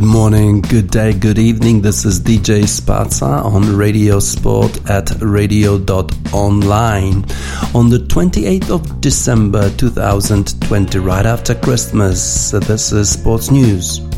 Good morning, good day, good evening. This is DJ Spaza on Radio Sport at radio.online on the 28th of December 2020, right after Christmas. This is Sports News.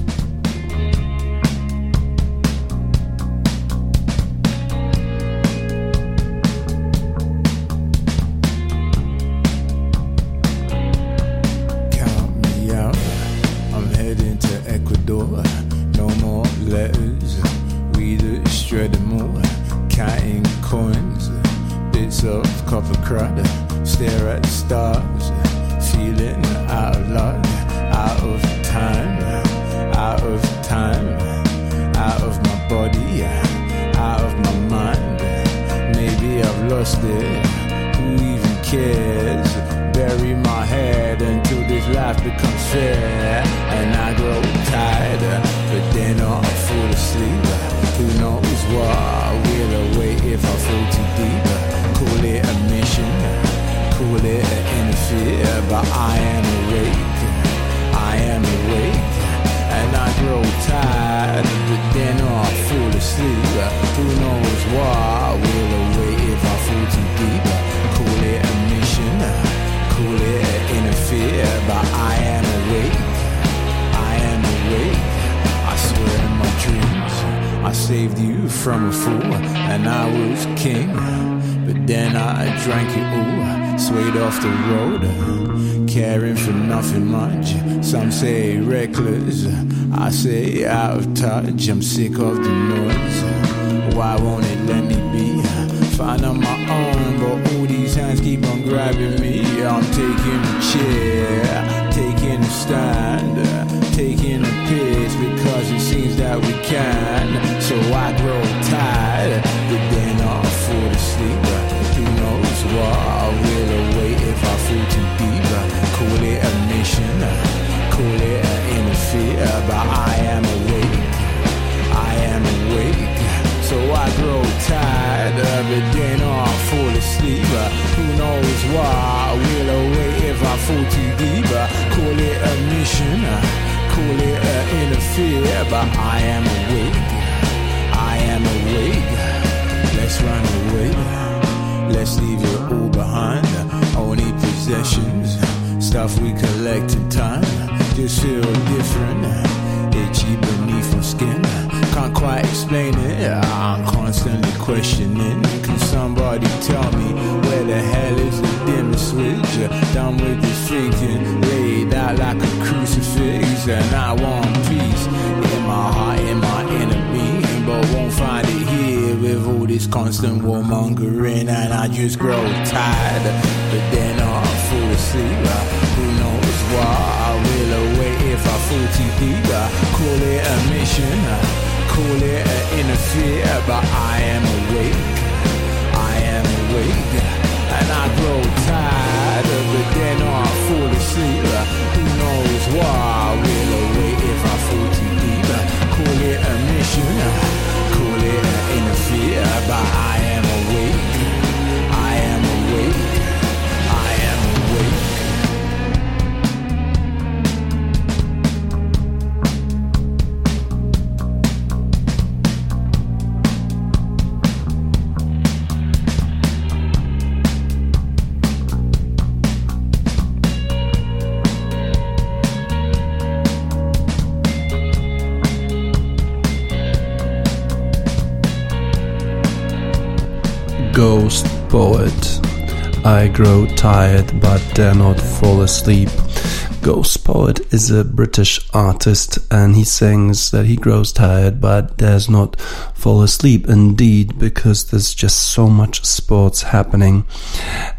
I'm sick of the noise. Why won't it let me be? Find on my own, but all these hands keep on grabbing me. I'm taking a chair, taking a stand, taking a piss because it seems that we can. So I grow tired, what will await if I fall too deep? Call it a mission, call it an interfere, but I am awake. I am awake. So I grow tired of it, then I fall asleep. Who knows why? Will await if I fall too deep. Call it a mission, call it an interfere, but I am awake. I am awake. Let's run away. Let's leave it all behind. Only possessions, stuff we collect in time. Just feel different, itchy beneath my skin. Can't quite explain it. I'm constantly questioning. Can somebody tell me where the hell is the dimmer switch? Done with this thinking, laid out like a crucifix, and I want peace in my heart, in my with all this constant warmongering, and I just grow tired. But then I fall asleep. Who knows why I will await if I fall too deep? Call it a mission call it an interfere, but I am awake. I am awake, and I grow tired of it. Then I fall asleep. Who knows why? I will await if I fall too deep. Call it a mission, I grow tired but dare not fall asleep. Ghostpoet is a British artist and he sings that he grows tired but dares not fall asleep. Indeed, because there's just so much sports happening.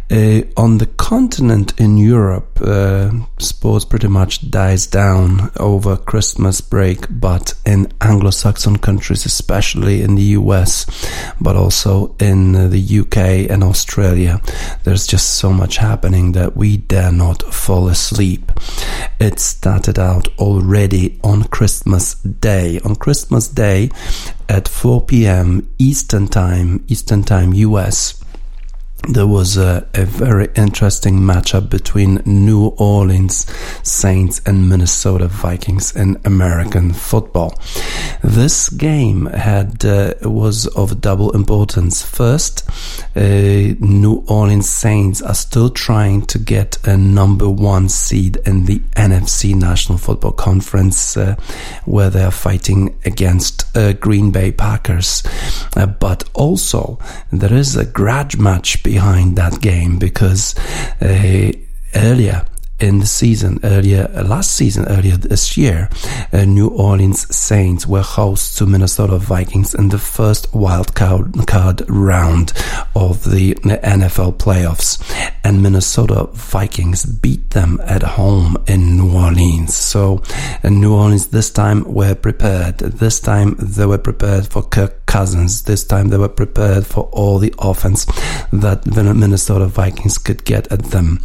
Uh, on the continent in Europe, uh, sports pretty much dies down over Christmas break, but in Anglo-Saxon countries, especially in the US, but also in the UK and Australia, there's just so much happening that we dare not fall asleep. It started out already on Christmas Day. On Christmas Day at 4 p.m. Eastern Time, Eastern Time US, there was a, a, very interesting matchup between New Orleans Saints and Minnesota Vikings in American football. This game had uh, was of double importance. First, uh, New Orleans Saints are still trying to get a number one seed in the NFC National Football Conference, uh, where they are fighting against uh, Green Bay Packers. Uh, but also, there is a grudge match behind that game because uh, earlier in the season earlier last season earlier this year uh, New Orleans Saints were hosts to Minnesota Vikings in the first wild card, card round of the NFL playoffs. And Minnesota Vikings beat them at home in New Orleans. So uh, New Orleans this time were prepared. This time they were prepared for Kirk Cousins this time they were prepared for all the offense that the Minnesota Vikings could get at them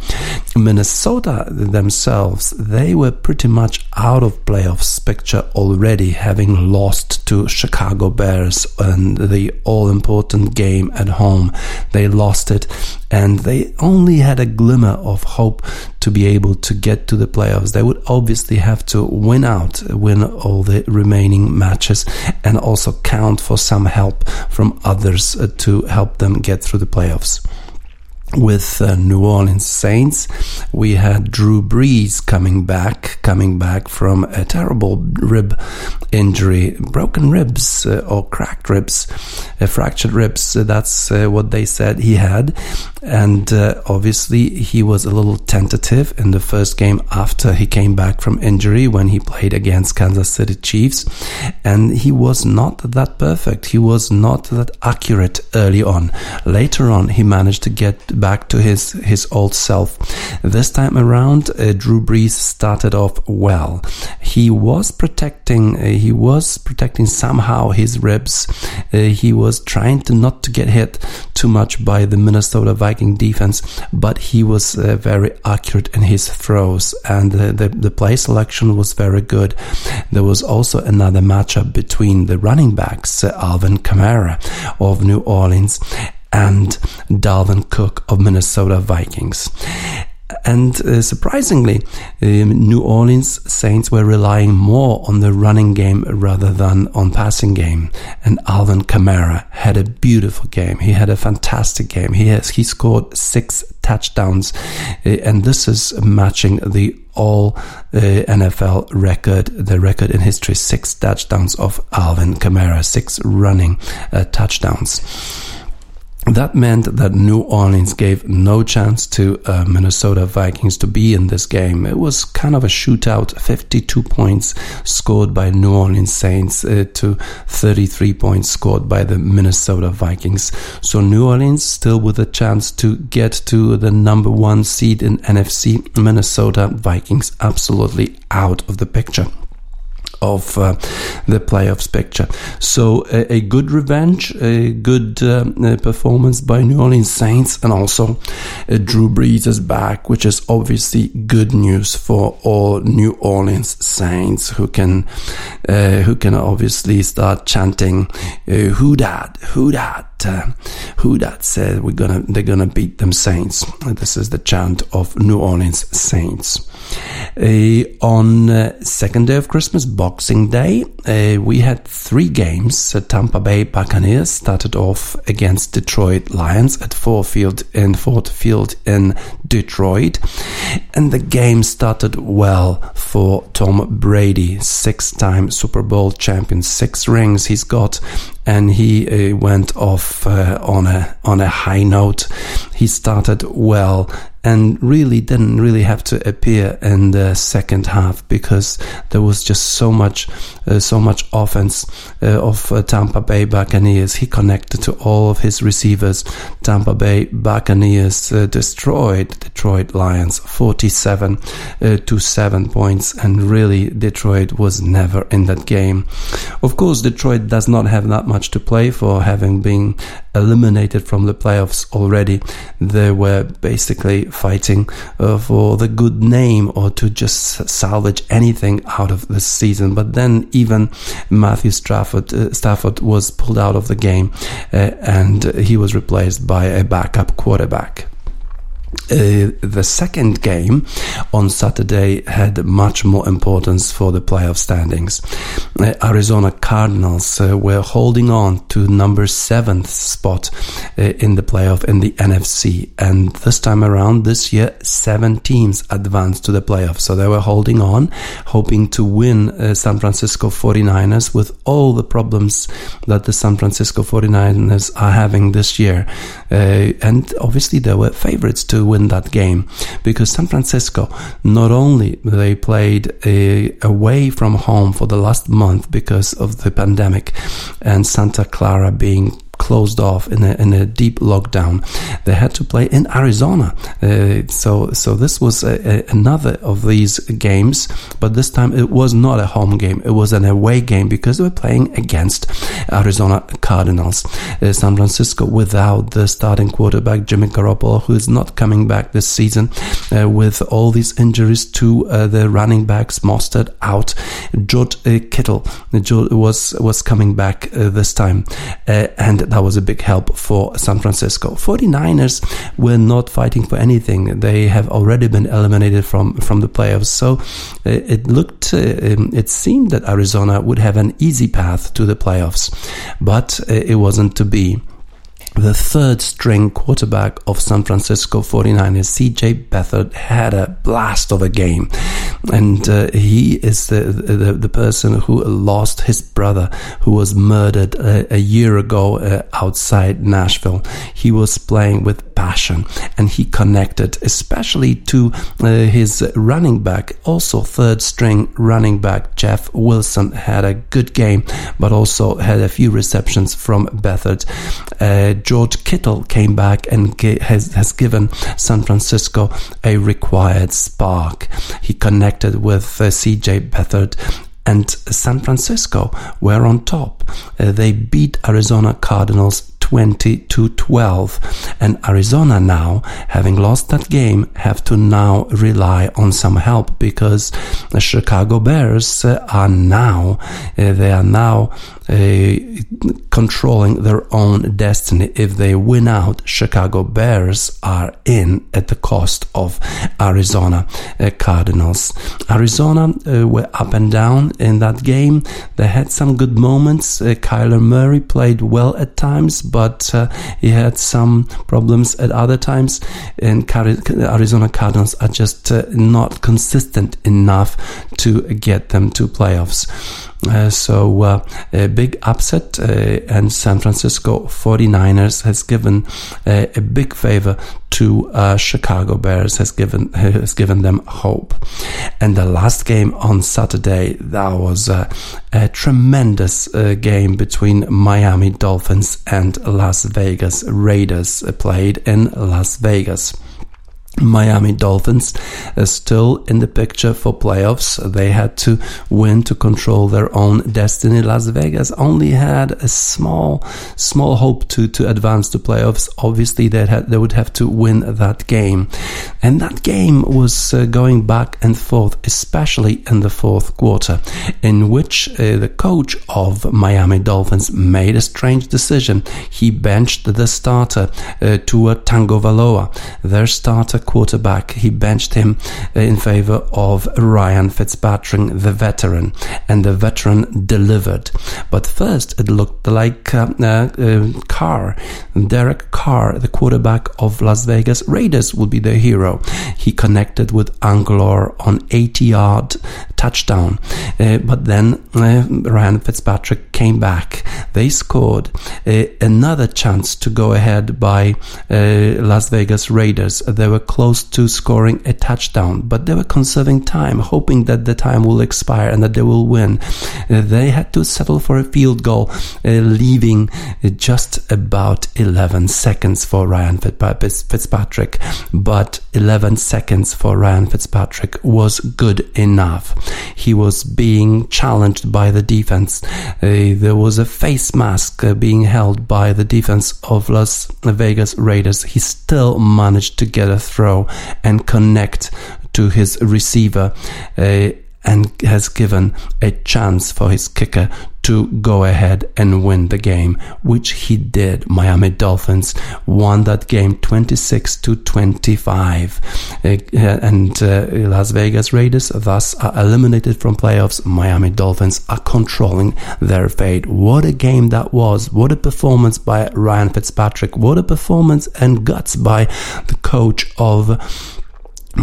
Minnesota themselves, they were pretty much out of playoffs picture already, having lost to Chicago Bears and the all important game at home. They lost it and they only had a glimmer of hope to be able to get to the playoffs. They would obviously have to win out, win all the remaining matches, and also count for some help from others uh, to help them get through the playoffs with uh, New Orleans Saints. We had Drew Brees coming back, coming back from a terrible rib injury, broken ribs uh, or cracked ribs, uh, fractured ribs. that's uh, what they said he had. And uh, obviously, he was a little tentative in the first game after he came back from injury when he played against Kansas City Chiefs. And he was not that perfect. He was not that accurate early on. Later on, he managed to get back to his, his old self. This time around, uh, Drew Brees started off well. He was protecting, uh, he was protecting somehow his ribs. Uh, he was trying to not to get hit too much by the Minnesota Viking defense, but he was uh, very accurate in his throws and the, the, play selection was very good. There was also another matchup between the running backs, uh, Alvin Kamara of New Orleans and Dalvin Cook of Minnesota Vikings. And uh, surprisingly, um, New Orleans Saints were relying more on the running game rather than on passing game. And Alvin Kamara had a beautiful game. He had a fantastic game. He has he scored six touchdowns, uh, and this is matching the all uh, NFL record, the record in history, six touchdowns of Alvin Kamara, six running uh, touchdowns. That meant that New Orleans gave no chance to uh, Minnesota Vikings to be in this game. It was kind of a shootout, 52 points scored by New Orleans Saints uh, to 33 points scored by the Minnesota Vikings. So New Orleans still with a chance to get to the number one seed in NFC. Minnesota Vikings absolutely out of the picture of uh, the playoffs picture. So a, a, good revenge, a good uh, performance by New Orleans Saints, and also uh, Drew Brees is back, which is obviously good news for all New Orleans Saints who can uh, who can obviously start chanting uh, "Who dat? Who dat?" Uh, who dat said we're gonna they're gonna beat them Saints. This is the chant of New Orleans Saints. Uh, on uh, second day of Christmas, Boxing Day, uh, we had three games. Tampa Bay Buccaneers started off against Detroit Lions at Ford Field in Ford Field in Detroit, and the game started well for Tom Brady, six-time Super Bowl champion, six rings he's got, and he uh, went off uh, on a on a high note. He started well and really didn't really have to appear in the second half because there was just so much uh, so much offense uh, of uh, Tampa Bay Buccaneers. He connected to all of his receivers. Tampa Bay Buccaneers uh, destroyed Detroit Lions 47 uh, to 7 points. And really Detroit was never in that game. Of course Detroit does not have that much to play for having been eliminated from the playoffs already they were basically fighting uh, for the good name or to just salvage anything out of this season. But then even Matthew Stafford, uh, Stafford was pulled out of the game uh, and he was replaced by a backup quarterback. Uh, the second game on Saturday had much more importance for the playoff standings. Uh, Arizona Cardinals uh, were holding on to number seventh spot uh, in the playoff in the NFC, and this time around, this year, seven teams advanced to the playoff. So they were holding on, hoping to win uh, San Francisco 49ers with all the problems that the San Francisco 49ers are having this year. and obviously, they were favorites to win that game. Because San Francisco not only they played uh, away from home for the last month because of the pandemic and Santa Clara being closed off in a, in a deep lockdown. They had to play in Arizona. Uh, so, so this was a, a, another of these games, but this time it was not a home game. It was an away game because they were playing against Arizona Cardinals. Uh, San Francisco without the starting quarterback, Jimmy Garoppolo, who is not coming back this season uh, with all these injuries to uh, the running backs, Mostert out, George uh, Kittle was, was coming back uh, this time. and that was a big help for San Francisco. 49ers were not fighting for anything. They have already been eliminated from, from the playoffs. So uh, it looked, uh, um, it seemed that Arizona would have an easy path to the playoffs, but uh, it wasn't to be the third string quarterback of San Francisco 49ers, CJ Beathard, had a blast of a game. And uh, he is the, the, the, person who lost his brother, who was murdered a, a year ago uh, outside Nashville. He was playing with passion and he connected, especially to uh, his running back, also third string running back, Jeff Wilson, had a good game, but also had a few receptions from Beathard. Uh, George Kittle came back and has, has given San Francisco a required spark. He connected with uh, CJ Beathard and San Francisco were on top. Uh, they beat Arizona Cardinals 20 to 12. And Arizona now, having lost that game, have to now rely on some help because the Chicago Bears are now, uh, they are now uh, controlling their own destiny. If they win out, Chicago Bears are in at the cost of Arizona uh, Cardinals. Arizona uh, were up and down in that game. They had some good moments. Uh, Kyler Murray played well at times, but uh, he had some problems at other times. And Arizona Cardinals are just not consistent enough to get them to playoffs. Uh, so uh, a big upset uh, and San Francisco 49ers has given a big favor to Chicago Bears has given has given them hope. And the last game on Saturday that was a tremendous game between Miami Dolphins and Las Vegas Raiders played in Las Vegas Miami Dolphins are still in the picture for playoffs. They had to win to control their own destiny. Las Vegas only had a small, small hope to, to advance to playoffs. Obviously, they had, they would have to win that game. And that game was uh, going back and forth, especially in the fourth quarter, in which uh, the coach of Miami Dolphins made a strange decision. He benched the starter, uh, Tua Tagovailoa, their starter quarterback, he benched him uh, in favor of Ryan Fitzpatrick, the veteran, and the veteran delivered. But first, it looked like uh, uh, Carr, Derek Carr, the quarterback of Las Vegas Raiders, would be the hero. He connected with Agholor on 80 yard touchdown. Uh, but then uh, Ryan Fitzpatrick came back. They scored uh, another chance to go ahead by uh, Las Vegas Raiders. They were close to scoring a touchdown, but they were conserving time, hoping that the time will expire and that they will win. They had to settle for a field goal, uh, leaving just about 11 seconds for Ryan Fitzpatrick, but 11 seconds for Ryan Fitzpatrick was good enough. he was being challenged by the defense. Uh, there was a face mask uh, being held by the defense of Las Vegas Raiders. He still managed to get a throw and connect to his receiver. Uh, and has given a chance for his kicker to go ahead and win the game, which he did. Miami Dolphins won that game 26 to 25. Uh, and uh, Las Vegas Raiders thus are eliminated from playoffs. Miami Dolphins are controlling their fate. What a game that was. What a performance by Ryan Fitzpatrick. What a performance and guts by the coach of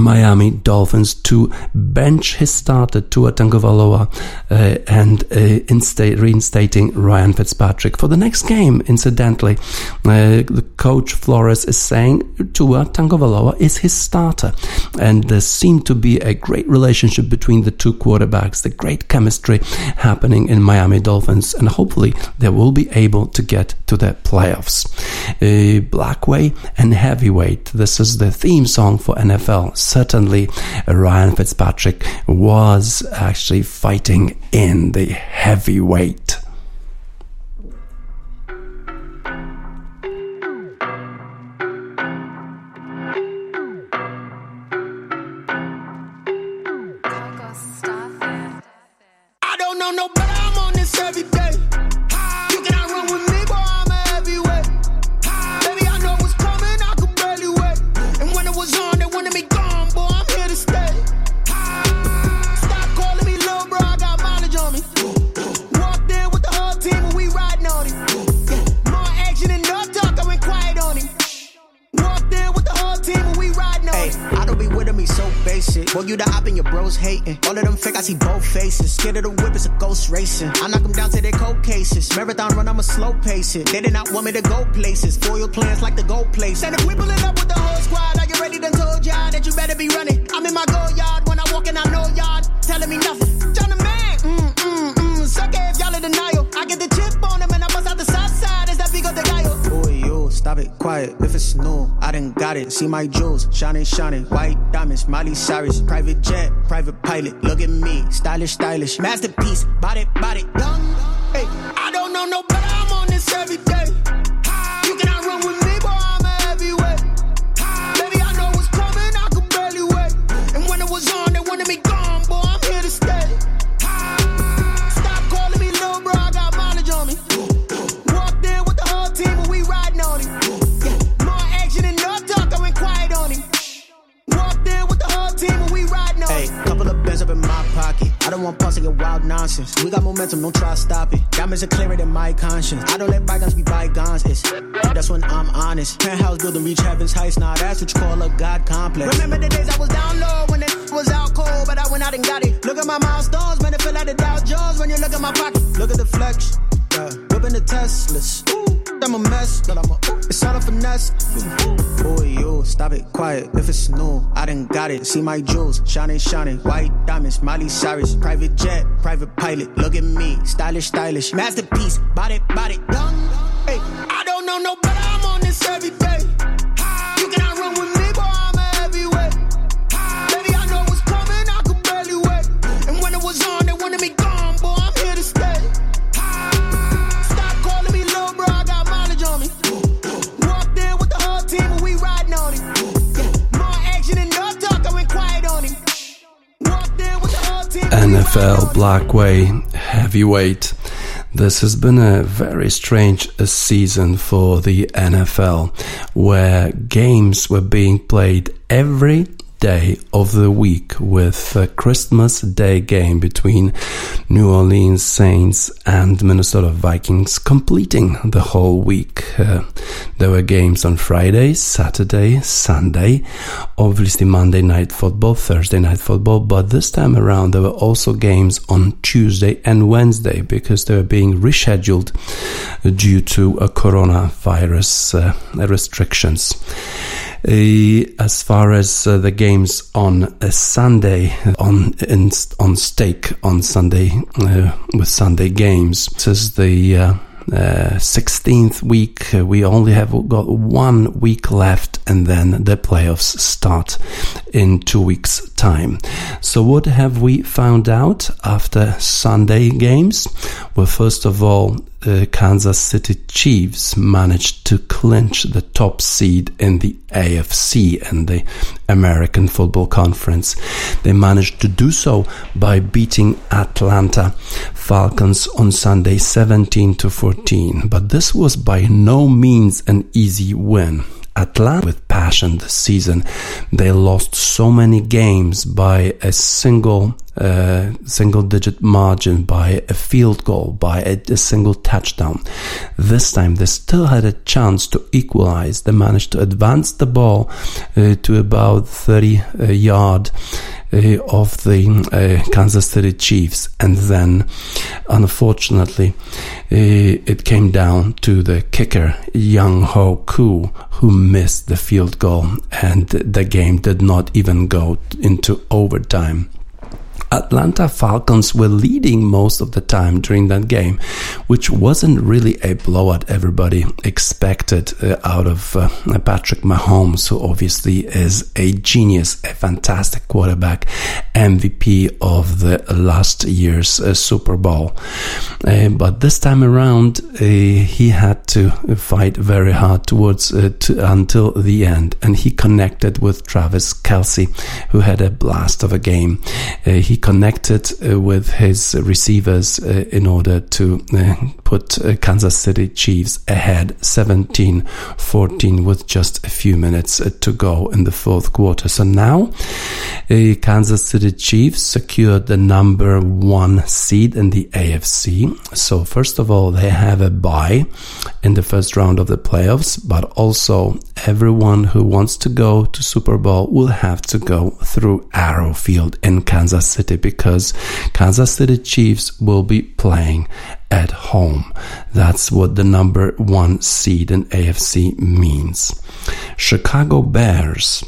Miami Dolphins to bench his starter Tua Tagovailoa uh, and uh, reinstating Ryan Fitzpatrick for the next game. Incidentally, uh, the coach Flores is saying Tua Tagovailoa is his starter, and there seemed to be a great relationship between the two quarterbacks, the great chemistry happening in Miami Dolphins, and hopefully they will be able to get to the playoffs. Uh, Blackway and Heavyweight. This is the theme song for NFL certainly Ryan Fitzpatrick was actually fighting in the heavyweight. Marathon run, I'm a slow pace it. They did not want me to go places. Foil plans like the gold place. And if we pulling up with the whole squad, are you ready? Done told y'all that you better be running. I'm in my go yard when I walk in, I know y'all telling me nothing. John the man, mm, mm, mm. Suck if y'all in denial. I get the chip on stop it, quiet. If it's new, I done got it. See my jewels, shining, shining. White diamonds, Miley Cyrus. Private jet, private pilot. Look at me, stylish, stylish. Masterpiece, body, body, young. Hey, I don't know no. I'm on this every day. I don't let bygones be bygones. It's that's when I'm honest. Penthouse building, reach heaven's heights. Now that's what you call a God complex. Remember the days I was down low when it was out cold, but I went out and got it. Look at my milestones, man, it feel like the Dow Jones when you look at my pocket. Look at the flex, yeah. whipping the Teslas. Ooh. I'm a mess, but I'm a, it's all a finesse. You stop it, quiet. If it's new, I done got it. See my jewels, shining, shining. White diamonds, Miley Cyrus. Private jet, private pilot. Look at me, stylish, stylish. Masterpiece, body, body, young. Hey, I don't know no NFL Blackway Heavyweight. This has been a very strange season for the NFL where games were being played every day of the week with a Christmas Day game between New Orleans Saints and Minnesota Vikings completing the whole week. Uh, there were games on Friday, Saturday, Sunday, obviously Monday night football, Thursday night football, but this time around there were also games on Tuesday and Wednesday because they were being rescheduled due to a coronavirus uh, restrictions. Uh, as far as uh, the games on a Sunday on in, on stake on Sunday uh, with Sunday games, this is the uh, uh, 16th week. Uh, we only have got one week left, and then the playoffs start in two weeks' time. So, what have we found out after Sunday games? Well, first of all, the Kansas City Chiefs managed to clinch the top seed in the AFC and the American Football Conference. They managed to do so by beating Atlanta Falcons on Sunday 17 to 14. But this was by no means an easy win. Atlanta with passion this season. They lost so many games by a single uh, single digit margin by a field goal, by a, a, single touchdown. This time they still had a chance to equalize. They managed to advance the ball uh, to about 30 uh, yard uh, of the uh, Kansas City Chiefs, and then, unfortunately, uh, it came down to the kicker Younghoe Koo, who missed the field goal, and the game did not even go into overtime. Atlanta Falcons were leading most of the time during that game, which wasn't really a blowout everybody expected uh, out of uh, Patrick Mahomes, who obviously is a genius, a fantastic quarterback, MVP of the last year's uh, Super Bowl. Uh, but this time around, uh, he had to fight very hard towards uh, to, until the end, and he connected with Travis Kelce, who had a blast of a game. he connected uh, with his receivers uh, in order to uh, put Kansas City Chiefs ahead 17-14 with just a few minutes to go in the fourth quarter. So now Kansas City Chiefs secured the number one seed in the AFC. So first of all, they have a bye in the first round of the playoffs, but also everyone who wants to go to Super Bowl will have to go through Arrow Field in Kansas City City because Kansas City Chiefs will be playing at home. That's what the number one seed in AFC means. Chicago Bears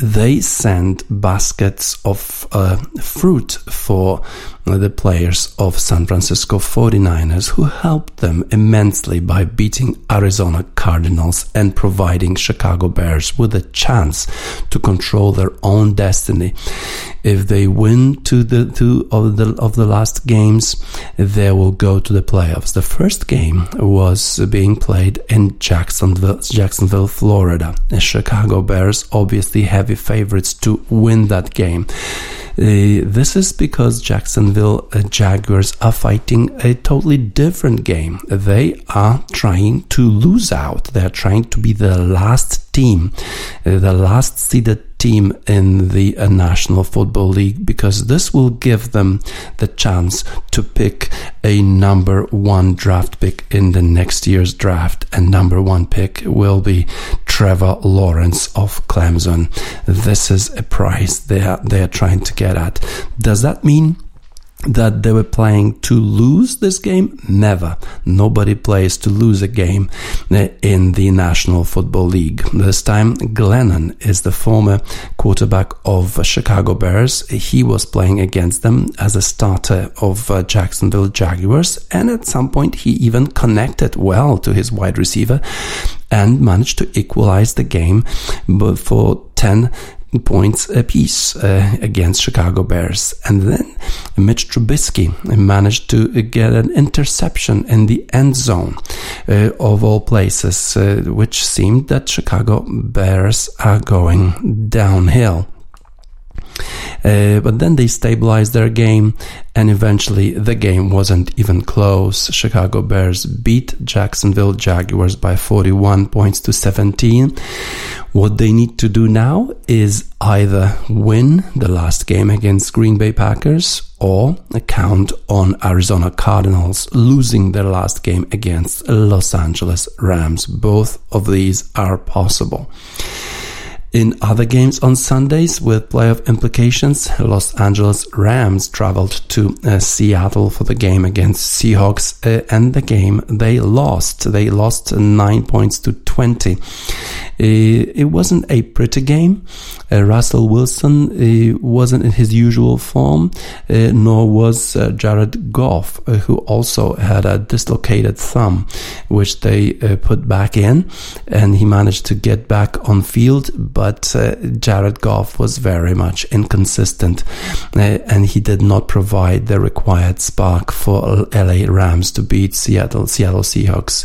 they send baskets of uh, fruit for the players of San Francisco 49ers who helped them immensely by beating Arizona Cardinals and providing Chicago Bears with a chance to control their own destiny. If they win to the two of the of the last games, they will go to the playoffs. The first game was being played in Jacksonville, Jacksonville, Florida. The Chicago Bears obviously heavy favorites to win that game. Uh, this is because Jacksonville uh, Jaguars are fighting a totally different game. They are trying to lose out. They are trying to be the last team, uh, the last seeded team in the National Football League because this will give them the chance to pick a number one draft pick in the next year's draft. And number one pick will be Trevor Lawrence of Clemson. This is a price they are, they are trying to get at. Does that mean that they were playing to lose this game? Never. Nobody plays to lose a game uh, in the National Football League. This time, Glennon is the former quarterback of Chicago Bears. He was playing against them as a starter of uh, Jacksonville Jaguars, and at some point, he even connected well to his wide receiver and managed to equalize the game for 10 points apiece uh, against Chicago Bears. And then Mitch Trubisky managed to get an interception in the end zone uh, of all places, uh, which seemed that Chicago Bears are going downhill. Uh, but then they stabilized their game, and eventually the game wasn't even close. Chicago Bears beat Jacksonville Jaguars by 41 points to 17. What they need to do now is either win the last game against Green Bay Packers or count on Arizona Cardinals losing their last game against Los Angeles Rams. Both of these are possible. In other games on Sundays with playoff implications, Los Angeles Rams traveled to uh, Seattle for the game against Seahawks, uh, and the game they lost. They lost nine points to 20. Uh, it wasn't a pretty game. Uh, Russell Wilson uh, wasn't in his usual form, nor was Jared Goff, who also had a dislocated thumb, which they put back in, and he managed to get back on field but uh, Jared Goff was very much inconsistent, uh, and he did not provide the required spark for LA Rams to beat Seattle Seattle Seahawks.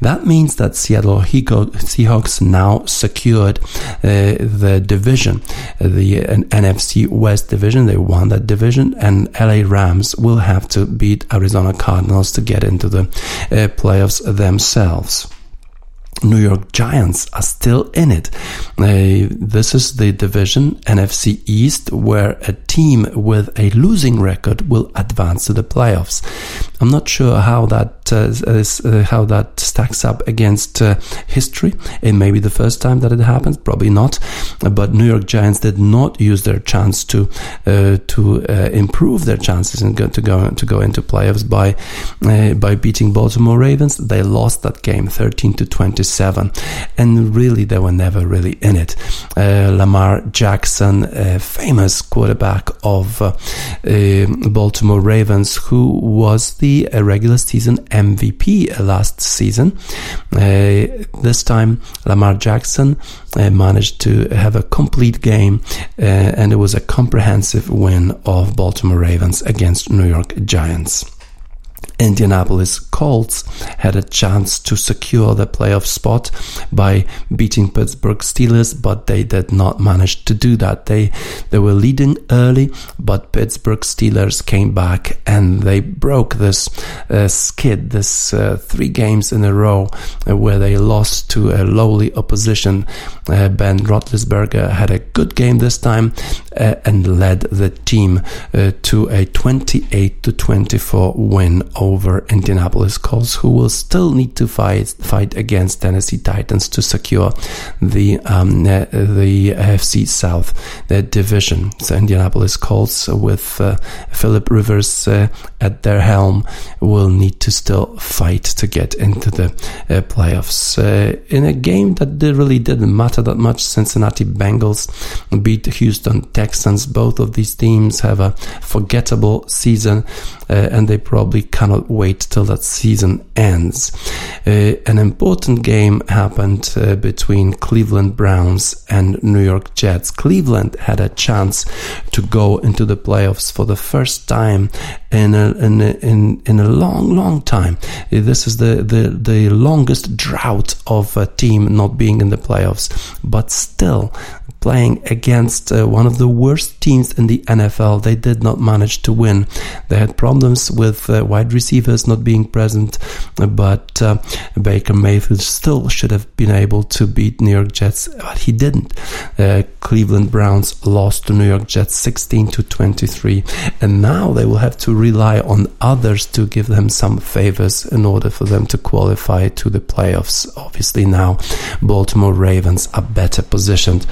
That means that Seattle Seahawks now secured uh, the division, the NFC West division. They won that division, and LA Rams will have to beat Arizona Cardinals to get into the uh, playoffs themselves. New York Giants are still in it. Uh, this is the division NFC East where a team with a losing record will advance to the playoffs. I'm not sure how that uh, is, uh, how that stacks up against uh, history. It may be the first time that it happens, probably not. But New York Giants did not use their chance to uh, to improve their chances and go, to go to go into playoffs by by beating Baltimore Ravens. They lost that game 13 to 27 seven, and really they were never really in it. Uh, Lamar Jackson, a famous quarterback of uh, uh, Baltimore Ravens, who was the regular season MVP last season. Uh, this time, Lamar Jackson uh, managed to have a complete game, uh, and it was a comprehensive win of Baltimore Ravens against New York Giants. Indianapolis Colts had a chance to secure the playoff spot by beating Pittsburgh Steelers, but they did not manage to do that. They they were leading early, but Pittsburgh Steelers came back and they broke this uh, skid, this uh, three games in a row uh, where they lost to a lowly opposition. Uh, ben Roethlisberger had a good game this time uh, and led the team uh, to a 28 to 24 win over Indianapolis Colts, who will still need to fight fight against Tennessee Titans to secure the um, uh, the AFC South the division. So Indianapolis Colts with uh, Philip Rivers uh, at their helm will need to still fight to get into the uh, playoffs. Uh, in a game that really didn't matter that much, Cincinnati Bengals beat Houston Texans. Both of these teams have a forgettable season, uh, and they probably cannot wait till that season ends. Uh, an important game happened uh, between Cleveland Browns and New York Jets. Cleveland had a chance to go into the playoffs for the first time in a, in a, in, in a long, long time. This is the, the, the longest drought of a team not being in the playoffs, but still playing against uh, one of the worst teams in the NFL. They did not manage to win. They had problems with uh, wide receivers not being present, but uh, Baker Mayfield still should have been able to beat New York Jets, but he didn't. Uh, Cleveland Browns lost to New York Jets 16 to 23, and now they will have to rely on others to give them some favors in order for them to qualify to the playoffs. Obviously, now Baltimore Ravens are better positioned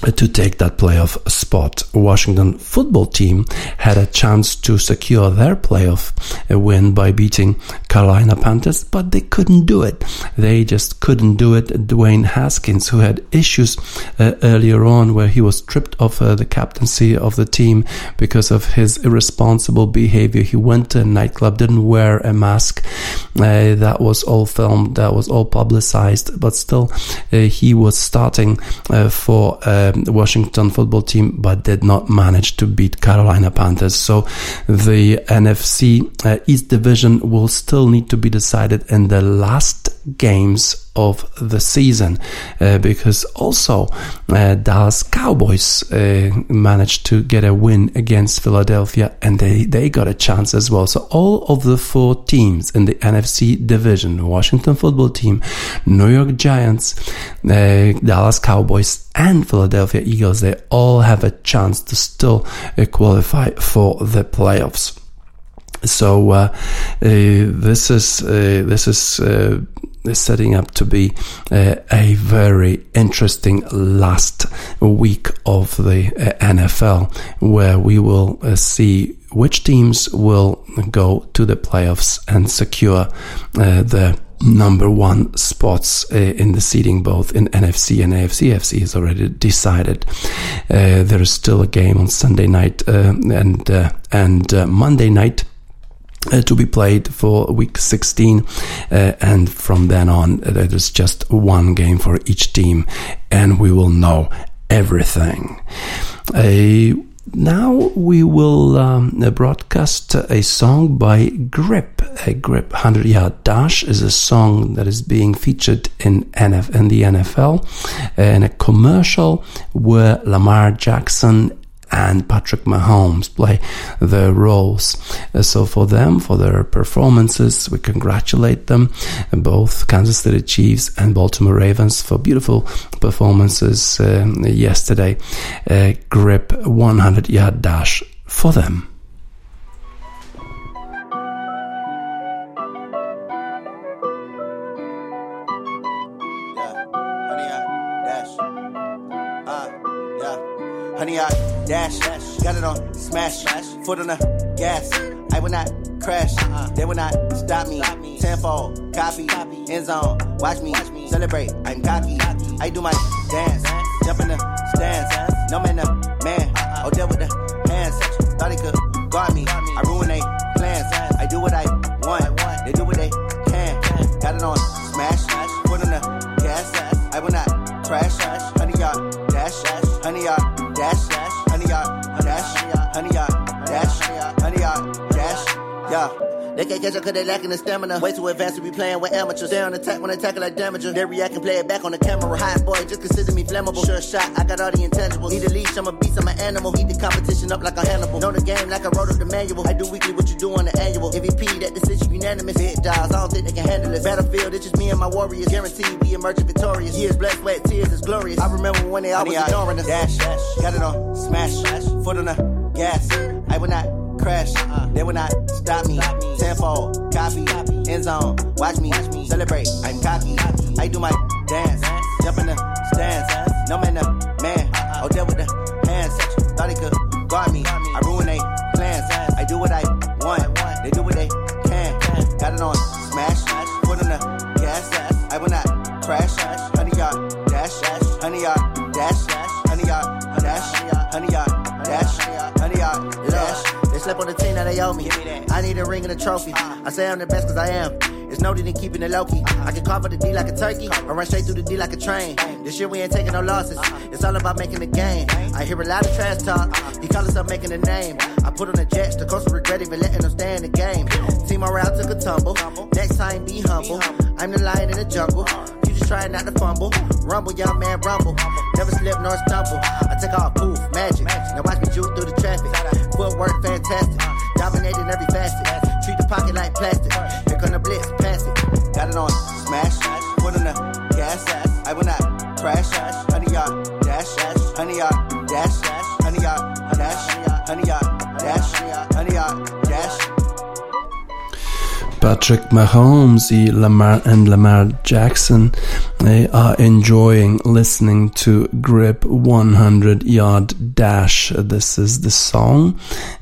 to take that playoff spot. Washington football team had a chance to secure their playoff win by beating Carolina Panthers, but they couldn't do it. They just couldn't do it. Dwayne Haskins, who had issues uh, earlier on where he was stripped of uh, the captaincy of the team because of his irresponsible behavior. He went to a nightclub, didn't wear a mask. Uh, that was all filmed, that was all publicized, but still, uh, he was starting uh, for uh, Washington football team, but did not manage to beat Carolina Panthers. So the NFC uh, East Division will still need to be decided in the last games of the season uh, because also uh, Dallas Cowboys uh, managed to get a win against Philadelphia and they, they got a chance as well. So all of the four teams in the NFC division, Washington football team, New York Giants, uh, Dallas Cowboys and Philadelphia Eagles, they all have a chance to still uh, qualify for the playoffs. So uh, this is this is is setting up to be uh, a very interesting last week of the uh, NFL, where we will uh, see which teams will go to the playoffs and secure uh, the number one spots uh, in the seeding both in NFC and AFC. AFC is already decided. Uh, there is still a game on Sunday night and and Monday night uh, to be played for week 16 uh, and from then on uh, there is just one game for each team and we will know everything uh, now we will um, broadcast a song by Grip. A Grip 100 Yard Dash is a song that is being featured in, NF, in the NFL uh, in a commercial where Lamar Jackson and Patrick Mahomes play the roles. Uh, so for them, for their performances, we congratulate them, both Kansas City Chiefs and Baltimore Ravens, for beautiful performances uh, yesterday. Uh, grip 100 yard dash for them. Honey, I dash, got it on smash, foot on the gas. I will not crash, they will not stop me. Tenfold, copy, end zone, watch me celebrate. I'm cocky, I do my dance, jump in the stands. No man, no man, oh, deal with the hands. Thought he could guard me, I ruin they plans. I do what I want, they do what they can. Got it on smash, foot on the gas. I will not crash, honey, y'all dash, honey, y'all dash, honey yard, dash, honey yard, dash, yeah. They can't catch up cause they lacking the stamina. Way too advanced to be playing with amateurs. Stay on attack when attack like damager. They react and play it back on the camera. Hot boy, just consider me flammable. Sure shot, I got all the intangibles. Need a leash, I'm a beast, I'm an animal. Eat the competition up like a Hannibal. Know the game like I wrote up the manual. I do weekly what you do on the annual. MVP, that decision unanimous. Hit dials, I don't think they can handle it. Battlefield, it's just me and my warriors. Guaranteed we emerge victorious. Years, blood, sweat, tears, it's glorious. I remember when they always ignoring us. Dash, dash, got it on, smash, smash, foot on the gas. I will not crash. Uh. They will not stop me. Tenfold, copy, end zone. Watch me celebrate. I'm cocky. I do my dance. Jump in the stands. No man, no man. Uh-uh. Oh, deal with the hands. Thought he could guard me. I ruin they plans. I do what I want. They do what they can. Got it on smash. Foot on the gas. I will not crash. Honey yard dash. Honey yard dash. Honey yard dash. Honey yard dash. Honey yard Slept on the team that they owe me. I need a ring and a trophy. I say I'm the best cause I am. It's noted in keeping it low key. I can cover the D like a turkey, or run straight through the D like a train. This year we ain't taking no losses. It's all about making the game. I hear a lot of trash talk. He call us up making a name. I put on the jets, the coast regret even letting them stay in the game. Team morale took a tumble. Next time be humble. I'm the lion in the jungle. You just trying not to fumble. Rumble, young man, rumble. Never slip nor stumble. I take off poof, magic. Now watch me juke through the traffic. Footwork fantastic. Dominating every facet. Treat the pocket like plastic. Here come the blitz, pass it. Got it on smash. Foot on the gas. I will not crash. Honey yard dash. Honey yard dash. Honey yard dash. Honey yard dash. Honey yard dash. Patrick Mahomes Lamar and Lamar Jackson they are enjoying listening to Grip 100 Yard Dash. This is the song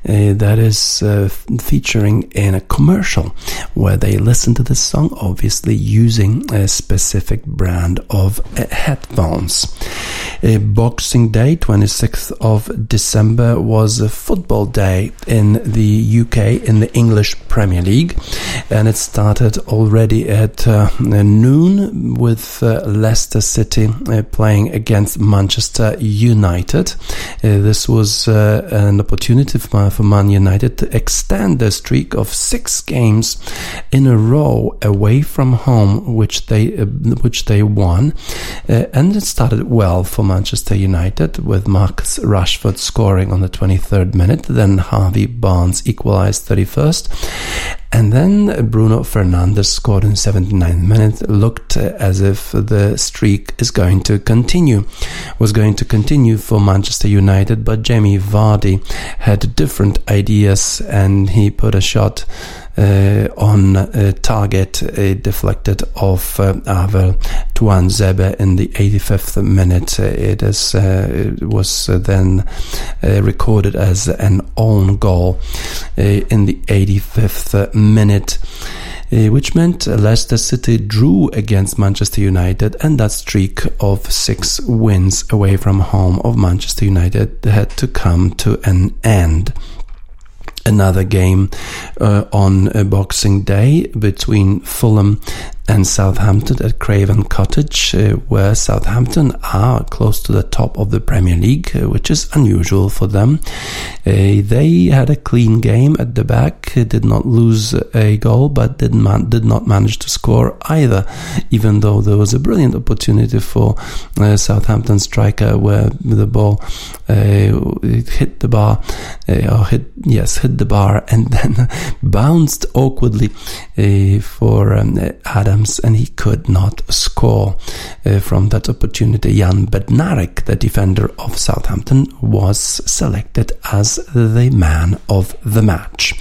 uh, that is uh, featuring in a commercial where they listen to the song, obviously using a specific brand of uh, headphones. Boxing Day, 26th of December, was a football day in the UK in the English Premier League and it started already at uh, noon with uh, Leicester City uh, playing against Manchester United. Uh, this was uh, an opportunity for, Man United to extend their streak of six games in a row away from home, which they which they won, and it started well for Manchester United with Marcus Rashford scoring on the 23rd minute, then Harvey Barnes equalized 31st. And then Bruno Fernandes scored in 79 minutes. Looked as if the streak is going to continue, was going to continue for Manchester United, but Jamie Vardy had different ideas and he put a shot on a target uh, deflected off uh, Axel Tuanzebe in the 85th minute. It is it was then recorded as an own goal in the 85th minute. Uh, which meant Leicester City drew against Manchester United, and that streak of six wins away from home of Manchester United had to come to an end. Another game uh, on Boxing Day between Fulham and Southampton at Craven Cottage, uh, where Southampton are close to the top of the Premier League, uh, which is unusual for them. Uh, they had a clean game at the back, uh, did not lose a goal, but did, man- did not manage to score either, even though there was a brilliant opportunity for uh, Southampton striker where the ball hit the bar, or hit, yes, hit the bar and then bounced awkwardly for um, Adam attempts and he could not score. Uh, from that opportunity, Jan Bednarek, the defender of Southampton, was selected as the man of the match.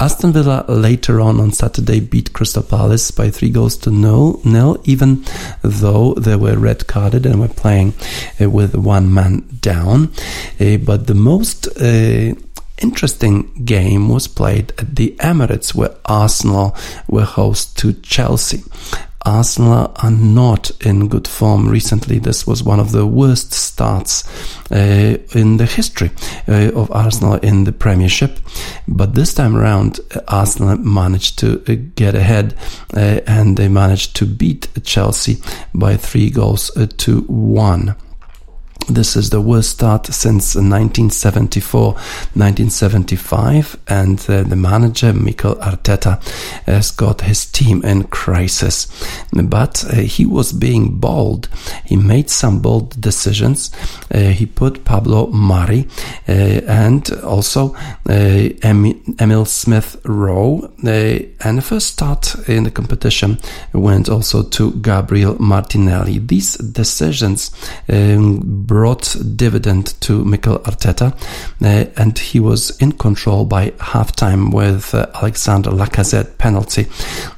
Aston Villa later on on Saturday beat Crystal Palace by three goals to nil, nil even though they were red carded and were playing uh, with one man down. Uh, but the most uh, interesting game was played at the Emirates where Arsenal were host to Chelsea. Arsenal are not in good form recently. This was one of the worst starts uh, in the history uh, of Arsenal in the Premiership. But this time around, Arsenal managed to uh, get ahead uh, and they managed to beat Chelsea by three goals uh, to one. This is the worst start since 1974 1975, and uh, the manager, Mikel Arteta, has got his team in crisis. But uh, he was being bold. He made some bold decisions. Uh, he put Pablo Mari uh, and also uh, Emile Smith Rowe. Uh, and the first start in the competition went also to Gabriel Martinelli. These decisions um, brought dividend to Mikel Arteta, uh, and he was in control by halftime with uh, Alexander Lacazette penalty,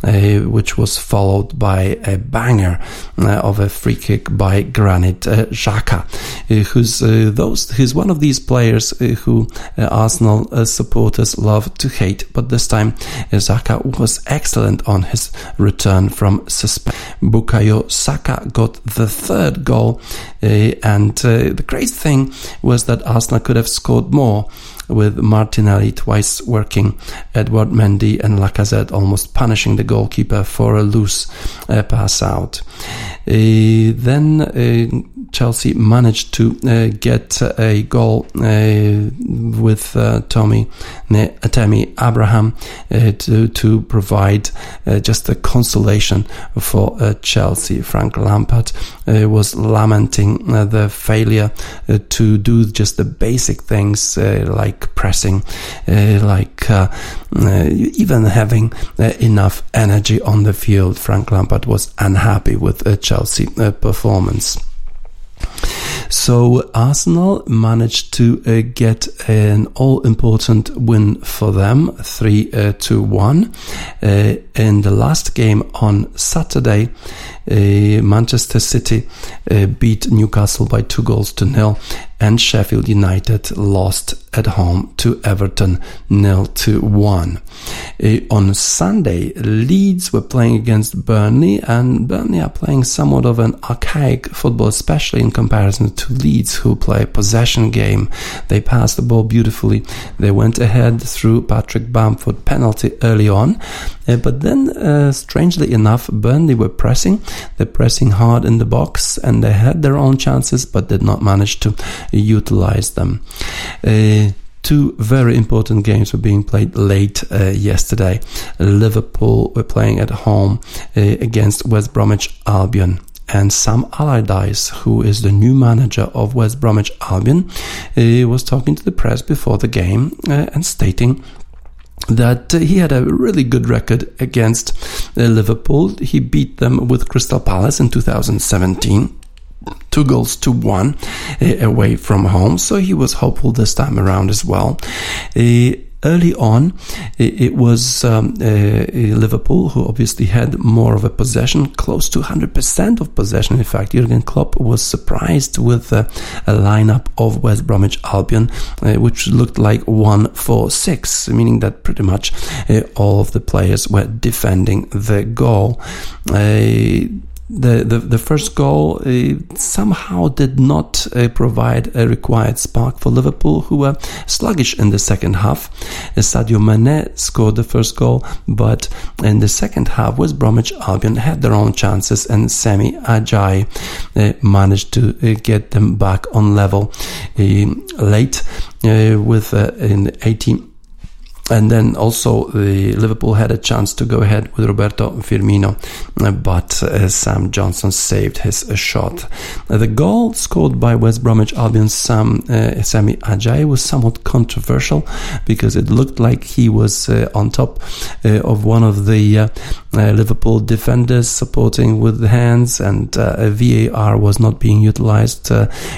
uh, which was followed by a banger uh, of a free kick by Granit uh, Xhaka, uh, who's those who's one of these players who Arsenal supporters love to hate, but this time Xhaka was excellent on his return from suspension. Bukayo Saka got the third goal, and the crazy thing was that Arsenal could have scored more with Martinelli twice working, Edouard Mendy and Lacazette almost punishing the goalkeeper for a loose uh, pass out. Uh, then uh, Chelsea managed to uh, get a goal uh, with uh, Tommy uh, Tammy Abraham to to provide just a consolation for Chelsea. Frank Lampard was lamenting the failure to do just the basic things like pressing, like even having enough energy on the field. Frank Lampard was unhappy with Chelsea uh, performance. So Arsenal managed to uh, get an all-important win for them, three uh, to one. Uh, in the last game on Saturday, uh, Manchester City uh, beat Newcastle by two goals to nil, and Sheffield United lost at home to Everton nil to one. Uh, on Sunday, Leeds were playing against Burnley, and Burnley are playing somewhat of an archaic football, especially in comparison to Leeds, who play possession game. They passed the ball beautifully. They went ahead through Patrick Bamford penalty early on, uh, but then, uh, strangely enough, Burnley were pressing. They're pressing hard in the box, and they had their own chances, but did not manage to utilize them. Uh, two very important games were being played late uh, yesterday. Liverpool were playing at home uh, against West Bromwich Albion. And Sam Allardyce, who is the new manager of West Bromwich Albion, was talking to the press before the game uh, and stating that he had a really good record against uh, Liverpool. He beat them with Crystal Palace in 2017 two goals to one uh, away from home. So he was hopeful this time around as well. Uh, early on, it, it was um, uh, Liverpool who obviously had more of a possession, close to 100% of possession. In fact, Jurgen Klopp was surprised with uh, a lineup of West Bromwich Albion, uh, which looked like 1 4 6, meaning that pretty much uh, all of the players were defending the goal the, the, the first goal uh, somehow did not uh, provide a required spark for Liverpool, who were sluggish in the second half. Uh, Sadio Mane scored the first goal, but in the second half, West Bromwich Albion had their own chances, and Semi Ajayi uh, managed to get them back on level late with in 18 and then also the Liverpool had a chance to go ahead with Roberto Firmino, but uh, Sam Johnstone saved his uh, shot. Uh, the goal scored by West Bromwich Albion's Sam uh, Semi Ajayi was somewhat controversial because it looked like he was uh, on top uh, of one of the Liverpool defenders supporting with the hands, and VAR was not being utilized.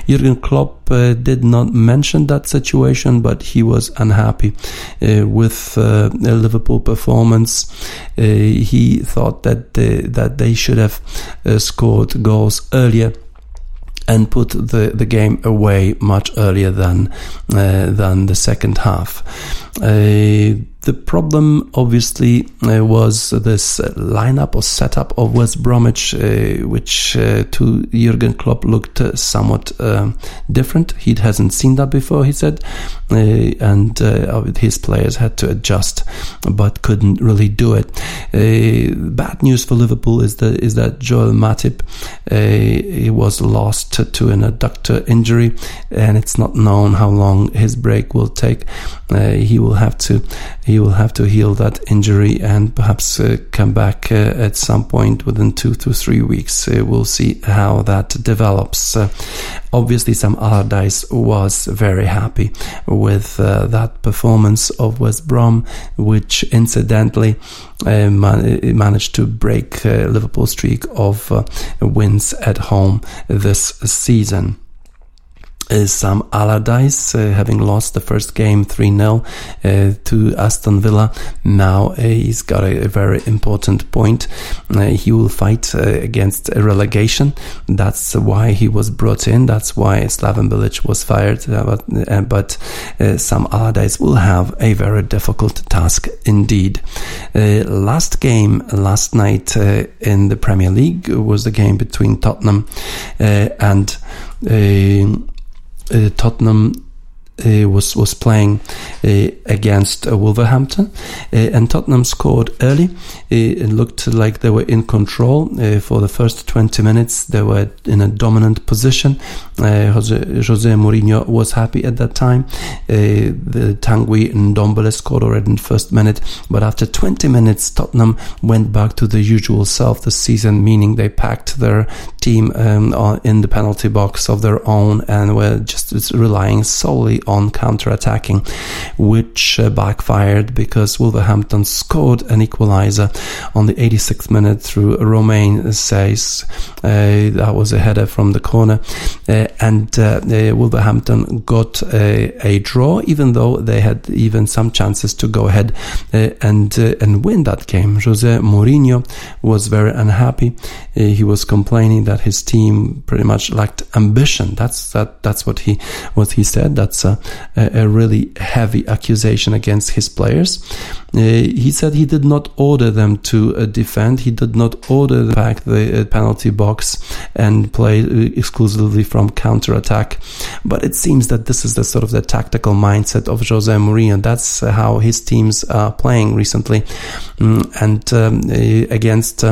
Jurgen Klopp did not mention that situation, but he was unhappy with uh, Liverpool performance. Uh, he thought that they, that they should have uh, scored goals earlier and put the, the game away much earlier than uh, than the second half. Uh, the problem, obviously, uh, was this lineup or setup of West Bromwich, uh, which uh, to Jurgen Klopp looked somewhat different. He hasn't seen that before, he said, and his players had to adjust, but couldn't really do it. bad news for Liverpool is that is that Joel Matip he was lost to an adductor injury, and it's not known how long his break will take. he will have to. He will have to heal that injury and perhaps uh, come back uh, at some point within two to three weeks. Uh, we'll see how that develops. Uh, obviously, Sam Allardyce was very happy with uh, that performance of West Brom, which incidentally uh, man- managed to break Liverpool's streak of wins at home this season is Sam Allardyce, uh, having lost the first game 3 0 uh, to Aston Villa. Now uh, he's got a, a, very important point. Uh, he will fight uh, against a relegation. That's why he was brought in. That's why Slaven Bilic was fired. Uh, but, but Sam Allardyce will have a very difficult task indeed. last game last night in the Premier League was the game between Tottenham and uh, Tottenham uh, was was playing uh, against uh, Wolverhampton, uh, and Tottenham scored early. Uh, it looked like they were in control for the first 20 minutes. They were in a dominant position. Jose, Jose Mourinho was happy at that time. the Tanguy Ndombele scored already in the first minute, but after 20 minutes, Tottenham went back to the usual self this season, meaning they packed their team um, in the penalty box of their own and were just relying solely on counter-attacking, which uh, backfired because Wolverhampton scored an equalizer on the 86th minute through Romain Saïss. Uh, that was a header from the corner. Uh, and uh, uh, Wolverhampton got a, a, draw, even though they had even some chances to go ahead uh, and and win that game. Jose Mourinho was very unhappy. he was complaining that his team pretty much lacked ambition. That's that. That's what he what he said. That's a, a really heavy accusation against his players. Uh, he said he did not order them to uh, defend. He did not order back the uh, penalty box and play exclusively from counter attack. But it seems that this is the sort of the tactical mindset of Jose Mourinho. That's how his teams are playing recently, mm, and um, against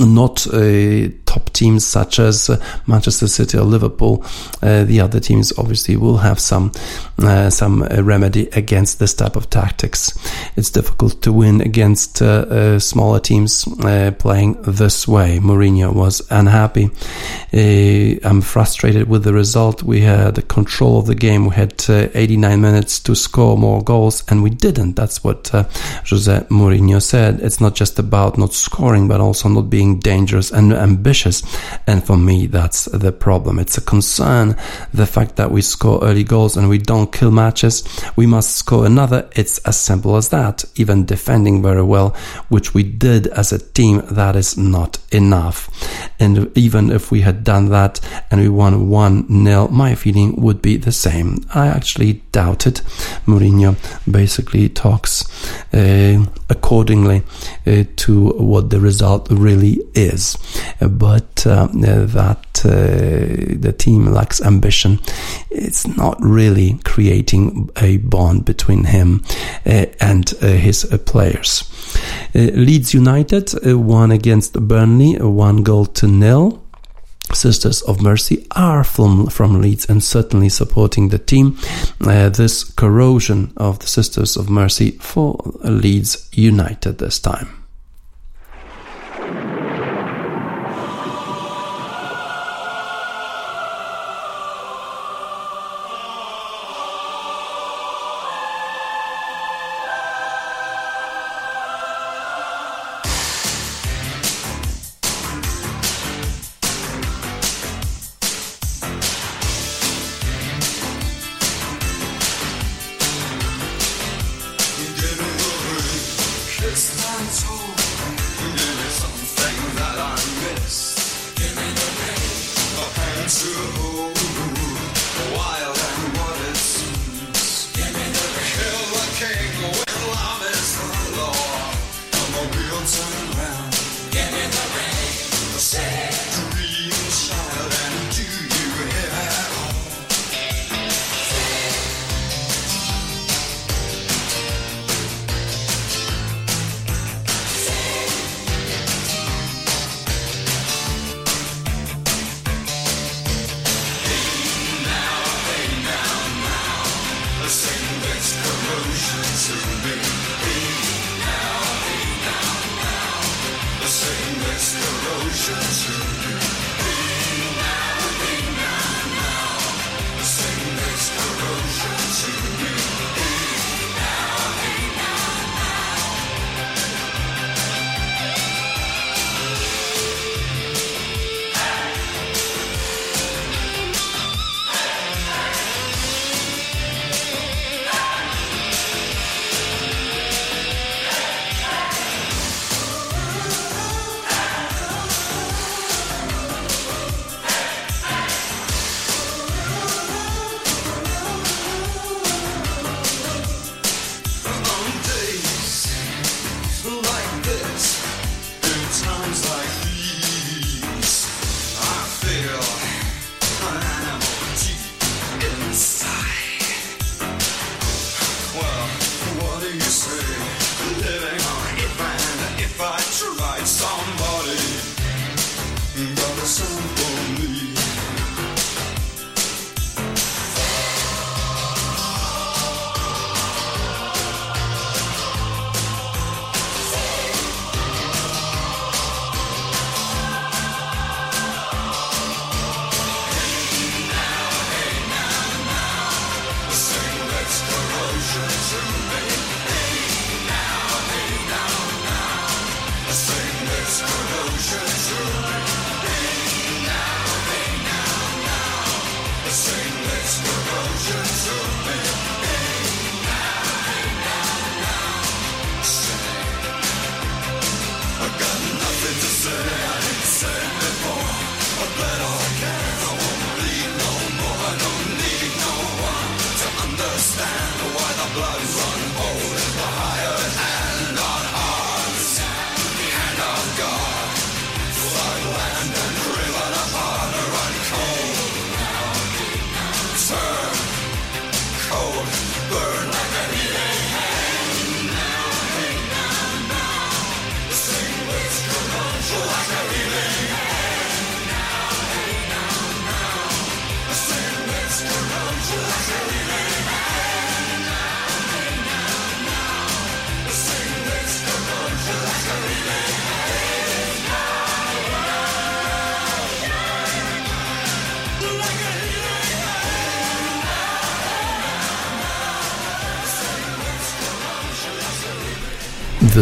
not uh, top teams such as uh, Manchester City or Liverpool. Uh, the other teams obviously will have some uh, some uh, remedy against this type of tactics. It's difficult to win against uh, smaller teams playing this way. Mourinho was unhappy. I'm frustrated with the result. We had control of the game. We had 89 minutes to score more goals, and we didn't. That's what Jose Mourinho said. It's not just about not scoring, but also not being dangerous and ambitious And for me, that's the problem. It's a concern, the fact that we score early goals and we don't kill matches. We must score another. It's as simple as that. Even defending very well, which we did as a team, that is not enough. And even if we had done that and we won 1 0, my feeling would be the same. I actually doubt it. Mourinho basically talks uh, accordingly uh, to what the result really is. But uh, that uh, the team lacks ambition, it's not really creating a bond between him uh, and uh, his players. Leeds United won against Burnley, one goal to nil. Sisters of Mercy are from, from Leeds and certainly supporting the team. Uh, this corrosion of the Sisters of Mercy for Leeds United this time.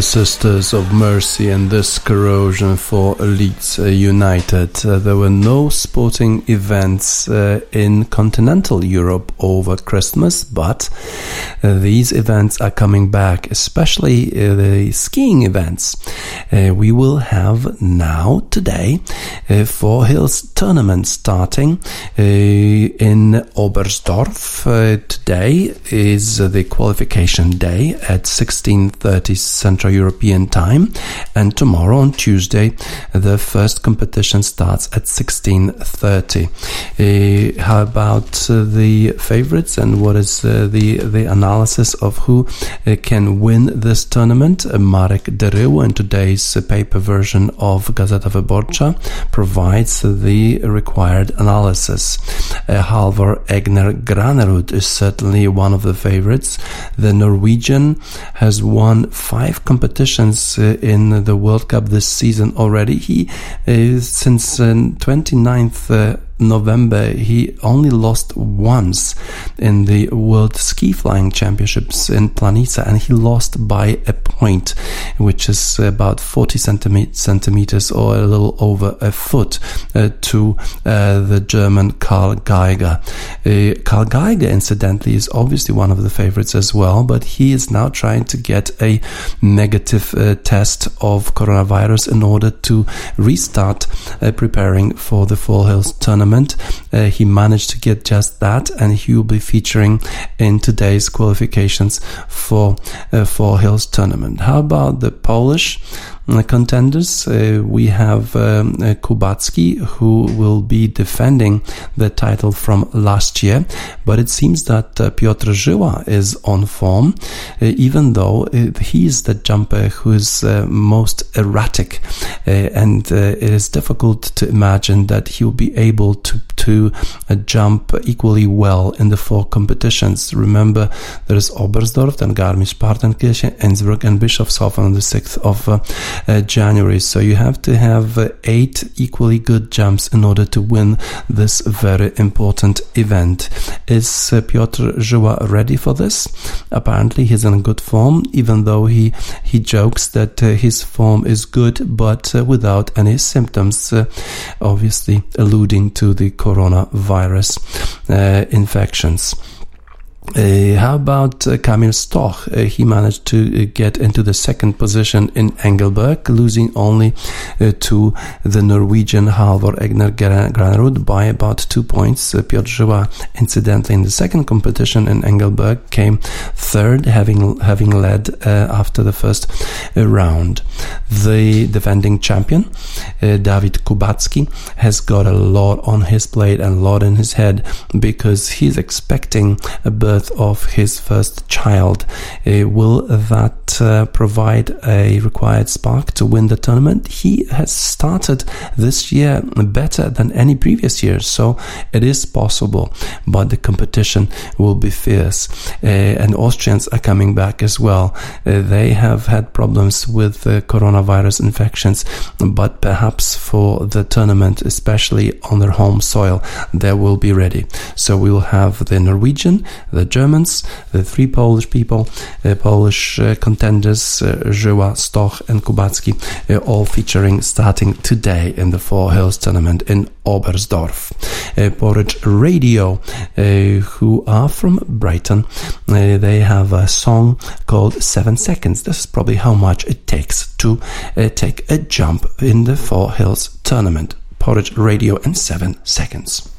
Sisters of Mercy and this corrosion for Elites United. Uh, there were no sporting events uh, in continental Europe over Christmas, but uh, these events are coming back, especially uh, the skiing events. Uh, we will have now, today, uh, Four Hills tournament starting in Oberstdorf. today is the qualification day at 1630 Central European time. And tomorrow on Tuesday, the first competition starts at 1630. Uh, how about uh, the favorites and what is uh, the, the analysis of who uh, can win this tournament? Uh, Marek Deryło in today's paper version of Gazeta Wyborcza provides the required analysis. Uh, Halvor Egner Granerud is certainly one of the favorites. The Norwegian has won five competitions uh, in the World Cup this season already. He uh, since uh, 29th uh, November, he only lost once in the World Ski Flying Championships in Planica, and he lost by a point, which is about 40 centimeters or a little over a foot uh, to uh, the German Karl Geiger. Uh, Karl Geiger, incidentally, is obviously one of the favorites as well, but he is now trying to get a negative uh, test of coronavirus in order to restart uh, preparing for the Four Hills tournament tournament. Uh, he managed to get just that, and he will be featuring in today's qualifications for uh, Four Hills tournament. How about the Polish? Uh, contenders. Uh, we have um, uh, who will be defending the title from last year, but it seems that Piotr Żyła is on form, even though he is the jumper who is most erratic, and it is difficult to imagine that he will be able to to jump equally well in the four competitions. Remember, there is Oberstdorf, then Garmisch-Partenkirchen, Innsbruck, and Bischofshofen on the 6th of uh, January. So you have to have uh, eight equally good jumps in order to win this very important event. Is uh, Piotr Żyła ready for this? Apparently, he's in good form, even though he he jokes that uh, his form is good, but uh, without any symptoms, uh, obviously alluding to the coronavirus Uh, infections. Uh, how about uh, Kamil Stoch? Uh, he managed to uh, get into the second position in Engelberg, losing only uh, to the Norwegian Halvor Egner Granerud by about two points. Uh, Piotr Żyła, incidentally, in the second competition in Engelberg, came third, having having led after the first round. The defending champion, David Kubacki, has got a lot on his plate and a lot in his head because he's expecting a birth of his first child. Uh, will that uh, provide a required spark to win the tournament? He has started this year better than any previous year, so it is possible, but the competition will be fierce. Uh, and Austrians are coming back as well. Uh, they have had problems with coronavirus infections, but perhaps for the tournament, especially on their home soil, they will be ready. So we will have the Norwegian, the Germans, the three Polish people, uh, Polish uh, contenders, uh, Żyła, Stoch, and Kubacki, all featuring starting today in the Four Hills tournament in Oberstdorf. Porridge Radio, who are from Brighton, they have a song called Seven Seconds. This is probably how much it takes to take a jump in the Four Hills tournament. Porridge Radio in seven seconds.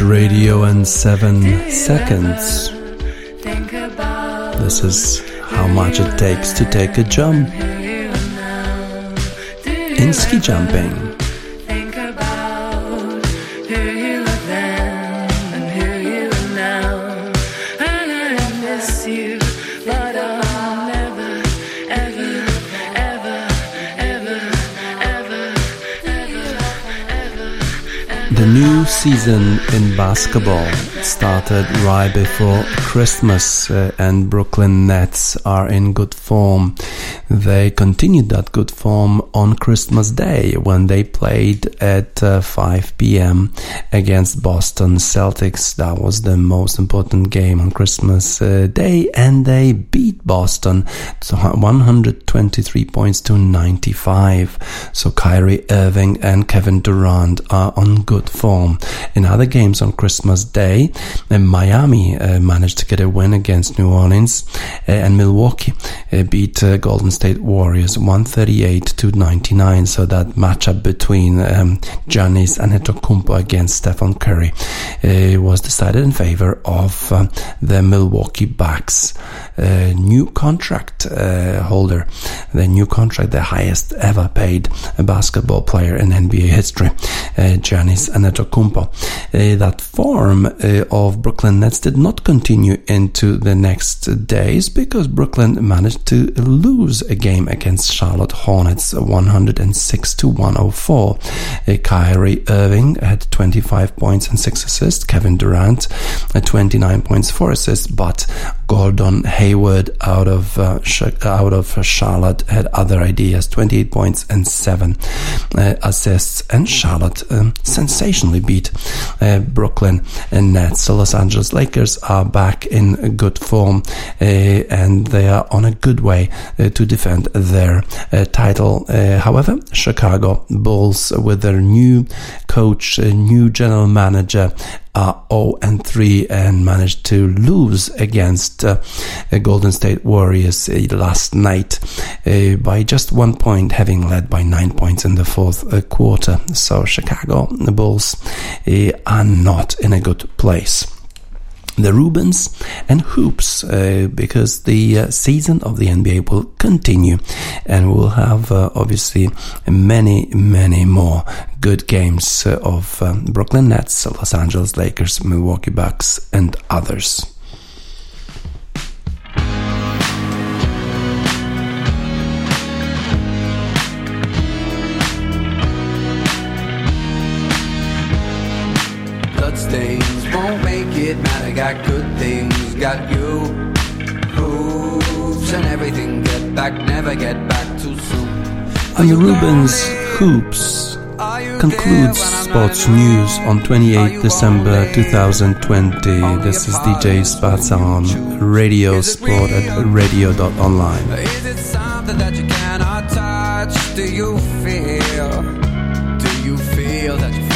Radio and 7 seconds. This is how much it takes to take a jump in ski jumping. Season in basketball started right before Christmas, uh, and Brooklyn Nets are in good form. They continued that good form on Christmas Day when they played at uh, 5 p.m. against Boston Celtics. That was the most important game on Christmas uh, Day, and they beat Boston to 123 points to 95. So Kyrie Irving and Kevin Durant are on good form. In other games on Christmas Day, uh, Miami uh, managed to get a win against New Orleans, uh, and Milwaukee uh, beat Golden State Warriors 138 to 99. So that matchup between Giannis Antetokounmpo against Stephen Curry uh, was decided in favor of uh, the Milwaukee Bucks. Uh, new contract holder, the new contract, the highest ever paid basketball player in NBA history, Giannis Antetokounmpo. that form of Brooklyn Nets did not continue into the next days because Brooklyn managed to lose a game against Charlotte Hornets 106 to 104. Uh, Kyrie Irving had 25 points and 6 assists. Kevin Durant uh, 29 points, 4 assists, but Gordon Hayward out of uh, out of Charlotte had other ideas 28 points and 7 uh, assists and Charlotte um, sensationally beat uh, Brooklyn and Nets. So Los Angeles Lakers are back in good form uh, and they are on a good way to defend their uh, title. Uh, however, Chicago Bulls, with their new coach, new general manager, are 0 and 3 and managed to lose against uh, Golden State Warriors uh, last night uh, by just one point, having led by nine points in the fourth uh, quarter. So Chicago Bulls are not in a good place the Rubens and Hoops uh, because the uh, season of the NBA will continue and we'll have uh, obviously many, many more good games uh, of um, Brooklyn Nets, Los Angeles Lakers, Milwaukee Bucks, and others. it, man, I got good things, got you. Hoops and everything, get back, never get back too soon. And the Rubens Hoops concludes sports news on 28 December 2020. This is DJ Spatza on Radio Sport at radio.online. Is it something that you cannot touch? Do you feel? Do you feel that you feel?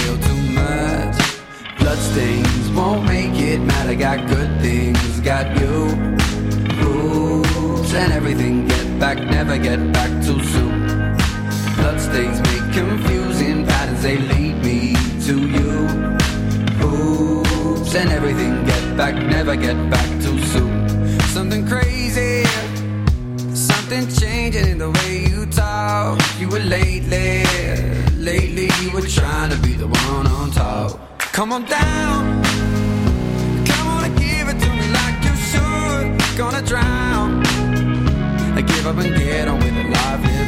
Bloodstains won't make it matter. Got good things, got you. Rules and everything. Get back, never get back too soon. Bloodstains make confusing patterns. They lead me to you. Hoops and everything. Get back, never get back too soon. Something crazy. Something changing in the way you talk. You were lately, lately you were trying to be the one on top. Come on down. Come on and give it to me like you should. Gonna drown. I give up and get on with it. Life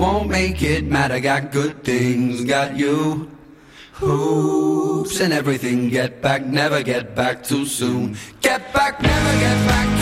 won't make it matter. Got good things, got you. Hoops and everything. Get back, never get back too soon. Get back, never get back.